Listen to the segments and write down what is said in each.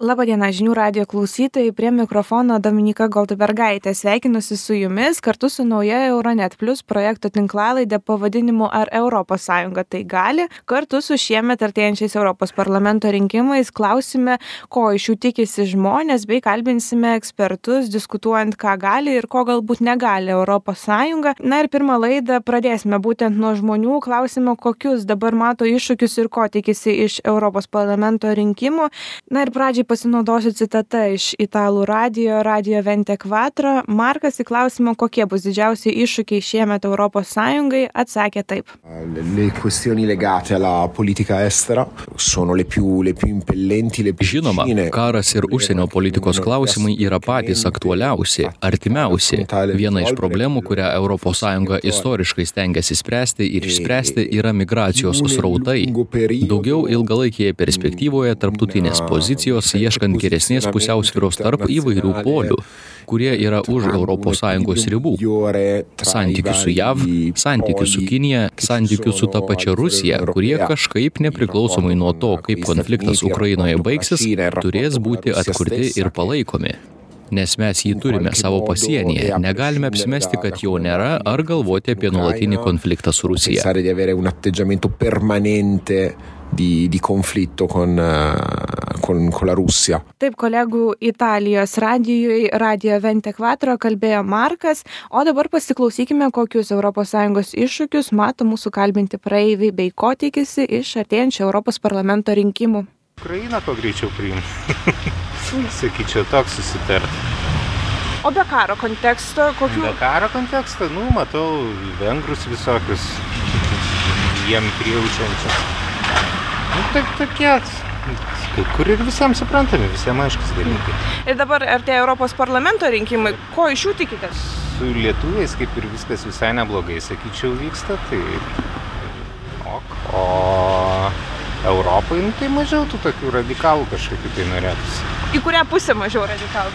Labadiena žinių radio klausytojai, prie mikrofono Dominika Goldbergaitė. Sveikinusi su jumis kartu su nauja Euronet Plus projekto tinklalaidė pavadinimu Ar ES tai gali. Kartu su šiemet artėjančiais Europos parlamento rinkimais klausime, ko iš jų tikisi žmonės, bei kalbinsime ekspertus, diskutuojant, ką gali ir ko galbūt negali ES. Na ir pirmą laidą pradėsime būtent nuo žmonių. Klausime, kokius dabar mato iššūkius ir ko tikisi iš Europos parlamento rinkimų. Na ir pradžiai pasinaudosiu citata iš italų radijo, radijo Vente Quattro. Markas į klausimą, kokie bus didžiausi iššūkiai šiemet Europos Sąjungai, atsakė taip. Le questioni legate alla politica estera sono le più, le più impellenti, le più Žinoma, karas ir užsienio politikos klausimai yra patys aktualiausi, artimiausi. Viena iš problemų, kurią ES istoriškai stengiasi spręsti ir išspręsti, yra migracijos srautai. Daugiau ilgalaikėje perspektyvoje tarptautinės pozicijos ieškant geresnės pusiausvyros tarp įvairių polių, kurie yra už ES ribų. Santykių su JAV, santykių su Kinija, santykių su ta pačia Rusija, kurie kažkaip nepriklausomai nuo to, kaip konfliktas Ukrainoje baigsis, turės būti atkurti ir palaikomi nes mes jį turime savo pasienyje. Negalime apsimesti, kad jo nėra, ar galvoti apie nuolatinį konfliktą su Rusija di, di konflikto con, con, con la Rusija. Taip, kolegų Italijos radijui, Radio Vente Quattro kalbėjo Markas, o dabar pasiklausykime, kokius ES iššūkius mato mūsų kalbinti praeiviai bei ko tikisi iš artėjančių Europos parlamento rinkimų. Ukraina kuo greičiau priims. Sakyčiau, toks susitarti. O be karo konteksto, kokių? Be karo konteksto, nu, matau vengrus visokius, jiem prijaučiančius. Nu, tai tokie, kai kur ir visiems suprantami, visiems aiškus dalykai. Ir dabar artėja Europos parlamento rinkimai, ko iš jų tikitės? Su lietuviais kaip ir viskas visai neblogai, sakyčiau, vyksta, tai ok. O Europai, nu, tai mažiau tų tokių radikalų kažkokių tai norėtųsi. Į kurią pusę mažiau radikalų?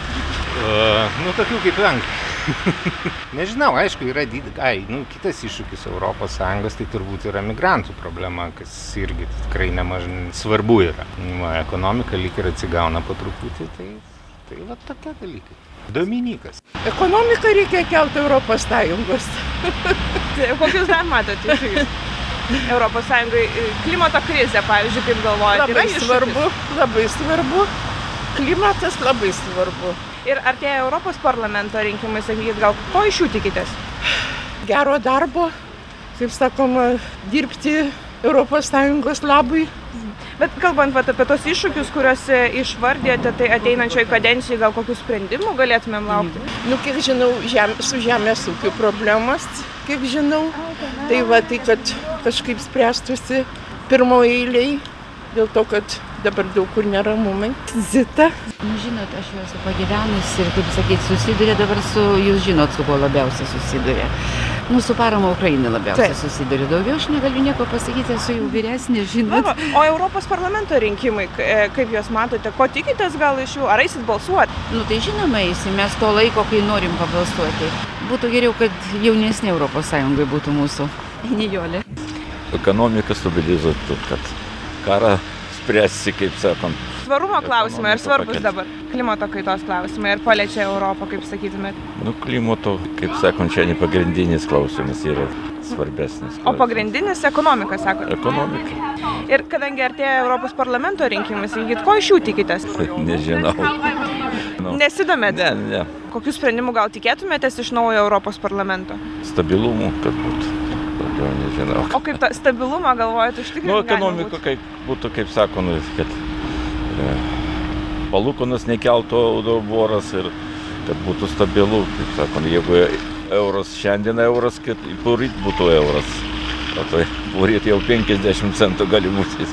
Uh, nu, tokių kaip Vengrija. Nežinau, aišku, yra did... Ai, nu, kitas iššūkis Europos Sąjungos, tai turbūt yra migrantų problema, kas irgi tikrai nemažai svarbu yra. Va, ekonomika lyg ir atsigauna po truputį, tai, tai va tokie dalykai. Dominikas. Ekonomiką reikia kelti Europos Sąjungos. Tai kokius dar matote iššūkius? Europos Sąjungai klimato krizė, pavyzdžiui, kaip galvojate? Labai svarbu, labai svarbu. Klimatas labai svarbu. Ir artėja Europos parlamento rinkimai, sakykit, gal ko iš jų tikitės? Gero darbo, kaip sakoma, dirbti ES labui. Bet kalbant vat, apie tos iššūkius, kuriuos išvardėte, tai ateinančioje kadencijoje gal kokių sprendimų galėtumėm laukti? Nu, kiek žinau, žem, su žemės ūkio problemas, kiek žinau, tai va, tai kad kažkaip spręstųsi pirmoje eiliai, dėl to, kad dabar daug kur neramumai. Zita. Nu, žinot, aš jau esu pagyvenusi ir, kaip sakyt, susiduria dabar su, jūs žinot, su kuo labiausiai susiduria. Mūsų parama Ukrainai labiausiai Taip. susiduria. Daugiau aš negaliu nieko pasakyti, esu jau vyresnė, žinot. Va, o Europos parlamento rinkimai, e, kaip jūs matote, ko tikitės gal iš jų, ar eisit balsuoti? Nu tai žinoma, eisim, mes to laiko, kai norim pabalsuoti. Būtų geriau, kad jaunesnė Europos Sąjungai būtų mūsų. Nijolė. Ekonomika stabilizuotų, kad karą spręsti, kaip sakant. Tvarumo klausimai ar svarbus dabar? Klimato kaitos klausimai ar paliečia Europą, kaip sakytumėt? Nu, klimato, kaip sakant, čia ne pagrindinis klausimas yra svarbesnis. Klausimas. O pagrindinis ekonomika, sako? Ekonomika. Ir kadangi artėja Europos parlamento rinkimas, sakykit, ko iš jų tikitės? Nežinau. No. Nesidomėt? Ne, ne. Kokių sprendimų gal tikėtumėtės iš naujo Europos parlamento? Stabilumų, kad būtų daugiau nežinau. O kaip tą stabilumą galvojate užtikrinti? Nu, ekonomika kaip būtų, kaip sako, nu, kad e, palūkonas nekeltų audoboras ir kad būtų stabilu, kaip sako, nu, jeigu euras šiandien euras, kad poryt būtų euras. O tai poryt jau 50 centų gali būti.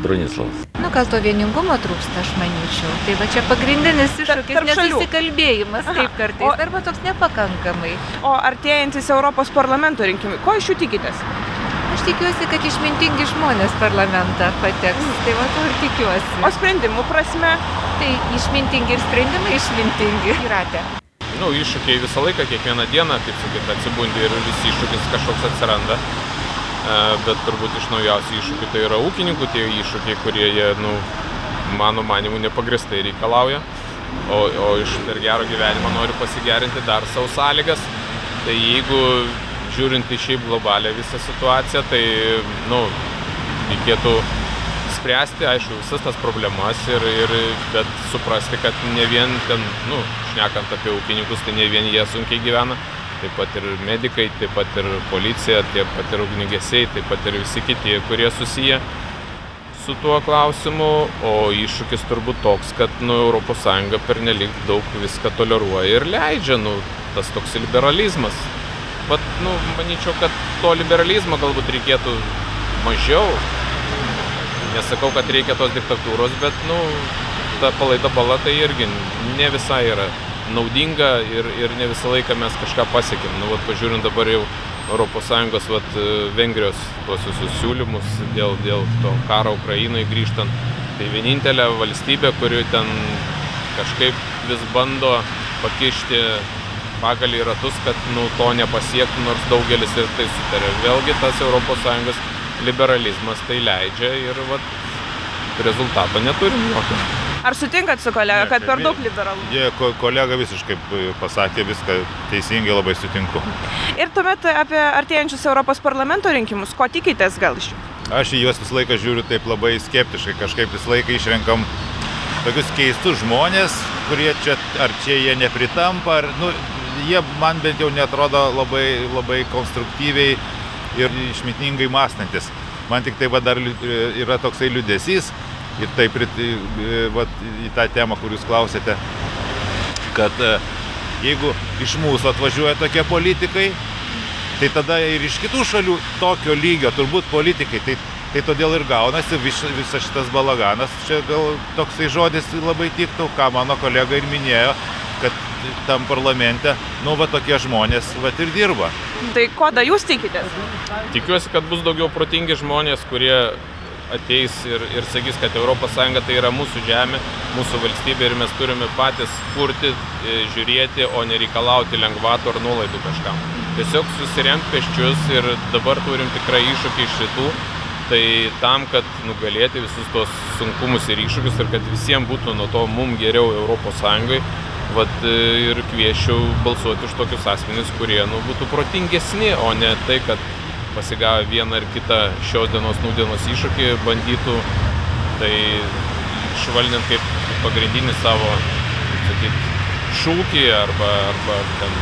Bronislavas. Nu, gal to vieningumo trūksta, aš manyčiau. Tai va čia pagrindinis iššūkis, nesusikalbėjimas, taip kartais, o, arba toks nepakankamai. O artėjantis Europos parlamento rinkimai, ko iš jų tikitės? Aš tikiuosi, kad išmintingi žmonės parlamentą pateks. Mm. Tai va to ir tikiuosi. O sprendimų prasme? Tai išmintingi ir sprendimai išmintingi. Įratė. Nu, iššūkiai visą laiką, kiekvieną dieną, kaip sakyt, atsibundi ir vis iššūkis kažkoks atsiranda. E, bet turbūt iš naujausių iššūkių tai yra ūkininkų tie iššūkiai, kurie jie, nu, mano manimu nepagristai reikalauja, o, o iš per gero gyvenimą noriu pasigerinti dar savo sąlygas. Tai jeigu žiūrint į šiaip globalią visą situaciją, tai, nu, reikėtų spręsti, aišku, visas tas problemas, ir, ir, bet suprasti, kad ne vien ten, nu, šnekant apie ūkininkus, tai ne vien jie sunkiai gyvena, taip pat ir medikai, taip pat ir policija, taip pat ir ugnigesiai, taip pat ir visi kiti, kurie susiję su tuo klausimu, o iššūkis turbūt toks, kad nu, ES pernelik daug viską toleruoja ir leidžia, nu, tas toks liberalizmas. Vat, nu, manyčiau, kad to liberalizmo galbūt reikėtų mažiau. Nesakau, kad reikia tos diktatūros, bet, nu, ta palaida bala tai irgi ne visai yra naudinga ir, ir ne visą laiką mes kažką pasiekėm. Nu, vat, pažiūrint dabar jau ES, vat, Vengrijos tuos visus siūlymus dėl, dėl to karo Ukrainai grįžtant, tai vienintelė valstybė, kuri ten kažkaip vis bando pakišti pagalį į ratus, kad nu, to nepasiektų, nors daugelis ir tai sutarė. Vėlgi tas ES liberalizmas tai leidžia ir vat, rezultato neturim jokio. Ar sutinkat su kolega, kad per daug liberalų? Jie, kolega visiškai pasakė viską teisingai, labai sutinku. Ir tuomet apie artėjančius Europos parlamento rinkimus, ko tikitės gal iš jų? Aš į juos visą laiką žiūriu taip labai skeptiškai, kažkaip visą laiką išrenkam tokius keistus žmonės, kurie čia, ar čia jie nepritampa, ar, nu, jie man bent jau netrodo labai, labai konstruktyviai ir išmitningai mąstantis. Man tik tai va dar yra toksai liudesys, ir taip ir vat, į tą temą, kur jūs klausėte, kad e, jeigu iš mūsų atvažiuoja tokie politikai, tai tada ir iš kitų šalių tokio lygio turbūt politikai, tai, tai todėl ir gaunasi vis, visas šitas balaganas. Čia gal toksai žodis labai tiktų, ką mano kolega ir minėjo, kad tam parlamente, nu, va tokie žmonės, va ir dirba. Tai ko da jūs tikitės? Tikiuosi, kad bus daugiau protingi žmonės, kurie ateis ir, ir sakys, kad ES tai yra mūsų žemė, mūsų valstybė ir mes turime patys kurti, e, žiūrėti, o nereikalauti lengvatų ar nuolaidų kažkam. Tiesiog susiremti peščius ir dabar turim tikrai iššūkį iš šitų. Tai tam, kad nugalėti visus tos sunkumus ir iššūkius ir kad visiems būtų nuo to mums geriau ES, vat, e, ir kviečiau balsuoti už tokius asmenys, kurie nu, būtų protingesni, o ne tai, kad pasigavę vieną ar kitą šios dienos nūdienos iššūkį bandytų tai švelninti kaip pagrindinį savo, sakyt, šūkį arba, arba ten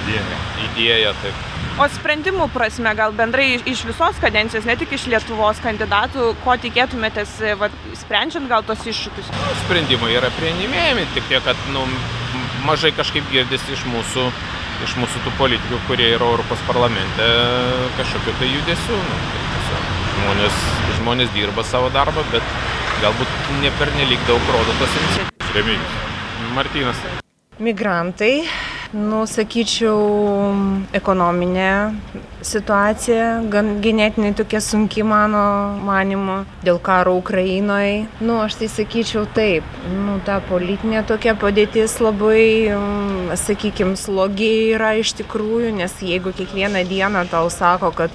idėją. idėją taip. O sprendimų prasme, gal bendrai iš visos kadencijos, ne tik iš Lietuvos kandidatų, ko tikėtumėtės, va, sprendžiant gal tos iššūkius? Sprendimai yra prieimėjami, tik tiek, kad nu, mažai kažkaip girdisi iš mūsų iš mūsų tų politikų, kurie yra Europos parlamente, kažkokiu tai judesiu. Nu, tai žmonės, žmonės dirba savo darbą, bet galbūt ne per nelik daug rodo tos iniciatyvos. Remigijus. Martynas. Migrantai nu, sakyčiau, ekonominė situacija gan ganėtinai tokia sunki mano manimu dėl karo Ukrainoje. Nu, aš tai sakyčiau taip, nu, ta politinė tokia padėtis labai, mm, sakykime, slogiai yra iš tikrųjų, nes jeigu kiekvieną dieną tau sako, kad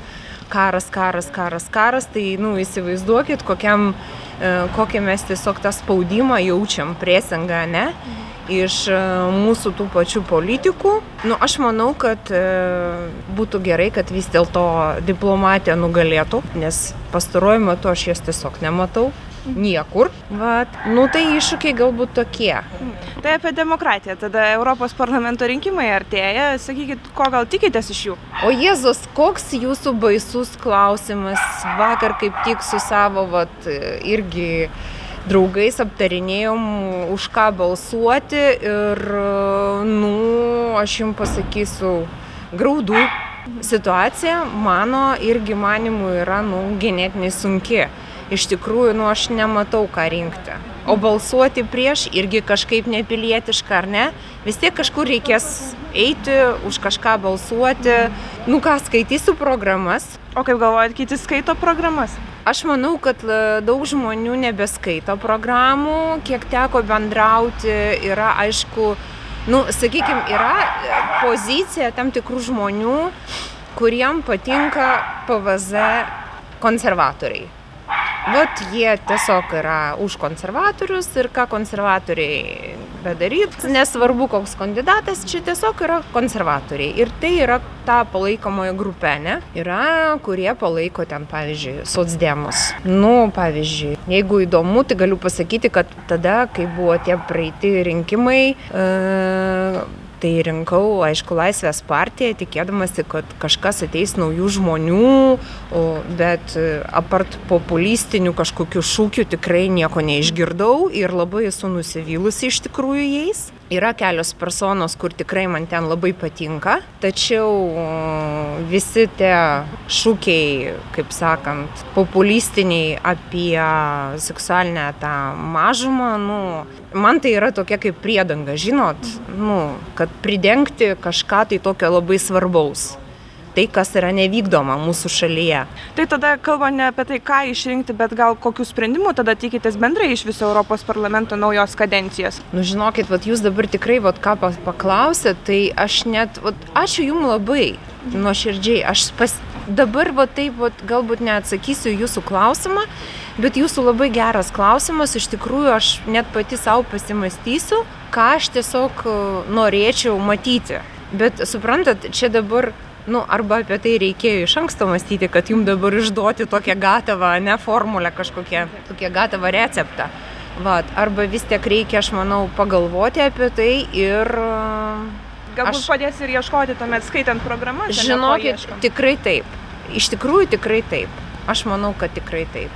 karas, karas, karas, karas, tai, nu, įsivaizduokit, kokiam, e, kokią mes tiesiog tą spaudimą jaučiam, presingą, ne? Mhm iš e, mūsų tų pačių politikų. Nu, aš manau, kad e, būtų gerai, kad vis dėlto diplomatija nugalėtų, nes pastaruoju metu aš jas tiesiog nematau. Niekur. Vat. Nu tai iššūkiai galbūt tokie. Tai apie demokratiją. Tada Europos parlamento rinkimai artėja. Sakykit, ko gal tikitės iš jų? O Jėzus, koks jūsų baisus klausimas. Vakar kaip tik su savo, vat, irgi draugais aptarinėjom, už ką balsuoti ir, nu, aš jums pasakysiu, graudų situacija mano irgi manimu yra, nu, ganėtinai sunki. Iš tikrųjų, nu, aš nematau, ką rinkti. O balsuoti prieš irgi kažkaip nepilietiška, ar ne? Vis tiek kažkur reikės eiti, už kažką balsuoti. Nu ką, skaitysiu programas. O kaip galvojat, kiti skaito programas? Aš manau, kad e, daug žmonių nebeskaito programų, kiek teko bendrauti, yra aišku, nu, sakykime, yra e, pozicija tam tikrų žmonių, kuriem patinka PVZ konservatoriai. Vat jie tiesiog yra už konservatorius ir ką konservatoriai bedaryt nesvarbu koks kandidatas čia tiesiog yra konservatoriai. Ir tai yra ta palaikomoji grupė ane yra kurie palaiko ten pavyzdžiui socdemus. Nu pavyzdžiui jeigu įdomu tai galiu pasakyti kad tada kai buvo tie praeiti rinkimai e, tai rinkau aišku laisvės partiją tikėdamasi kad kažkas ateis naujų žmonių o bet e, apart populistinių kažkokių šūkių tikrai nieko neišgirdau ir labai esu nusivylusi iš tikrųjų jais yra kelios personos kur tikrai man ten labai patinka tačiau visi tie šūkiai kaip sakant populistiniai apie seksualinę tą mažumą nu man tai yra tokia kaip priedanga žinot? Nu kad pridengti kažką tai tokio labai svarbaus tai, kas yra nevykdoma mūsų šalyje. Tai tada kalba ne apie tai, ką išrinkti, bet gal kokių sprendimų tada tikitės bendrai iš viso Europos parlamento naujos kadencijos? Nu, žinokit, vat, jūs dabar tikrai vat, ką paklausėt, tai aš net, vat, ačiū jums labai, nuoširdžiai, aš pas, dabar va taip, va, galbūt neatsakysiu jūsų klausimą, bet jūsų labai geras klausimas, iš tikrųjų aš net pati savo pasimastysiu, ką aš tiesiog norėčiau matyti. Bet suprantat, čia dabar nu arba apie tai reikėjo iš anksto mąstyti kad jum dabar išduoti tokią gatavą ane formulę kažkokią tokią gatavą receptą vat arba vis tiek reikia aš manau pagalvoti apie tai ir Galbūt aš... padės ir ieškoti tuomet skaitant programas. Žinokit, tikrai taip. Iš tikrųjų tikrai taip. Aš manau, kad tikrai taip.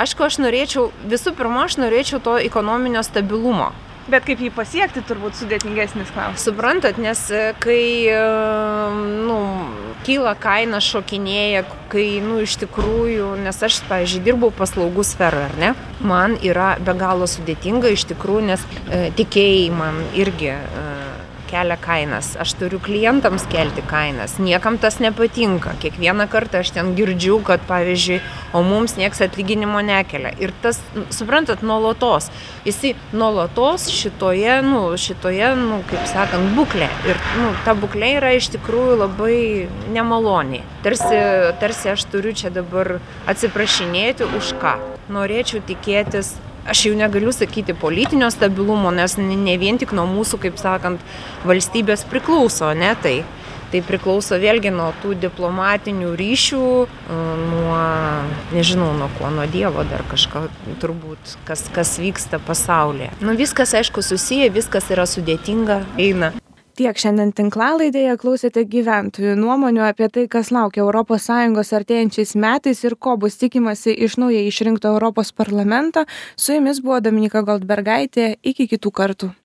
Aišku, aš norėčiau, visų pirma, aš norėčiau to ekonominio stabilumo. Bet kaip jį pasiekti, turbūt sudėtingesnis klausimas. Suprantat, nes e, kai e, nu, kyla kaina, šokinėja, kai nu, iš tikrųjų, nes aš, pavyzdžiui, dirbau paslaugų sferoje, ar ne? Man yra be galo sudėtinga iš tikrųjų, nes e, tikėjai man irgi e, kelia kainas. Aš turiu klientams kelti kainas. Niekam tas nepatinka. Kiekvieną kartą aš ten girdžiu, kad pavyzdžiui, o mums nieks atlyginimo nekelia. Ir tas, suprantat, nuolatos. Jisai nuolatos šitoje, nu, šitoje, nu, kaip sakant, būklė. Ir nu, ta būklė yra iš tikrųjų labai nemaloniai. Tarsi, tarsi aš turiu čia dabar atsiprašinėti už ką. Norėčiau tikėtis aš jau negaliu sakyti politinio stabilumo, nes ne vien tik nuo mūsų, kaip sakant, valstybės priklauso, ne tai. Tai priklauso vėlgi nuo tų diplomatinių ryšių, e, nuo, nežinau, nuo ko, nuo Dievo dar kažko turbūt, kas, kas vyksta pasaulyje. Nu, viskas, aišku, susiję, viskas yra sudėtinga, eina tiek šiandien tinklalaidėje klausėte gyventojų nuomonių apie tai kas laukia europos sąjungos artėjančiais metais ir ko bus tikimasi iš naujai išrinkto europos parlamento. Su jumis buvo dominyka goldbergaitė. Iki kitų kartų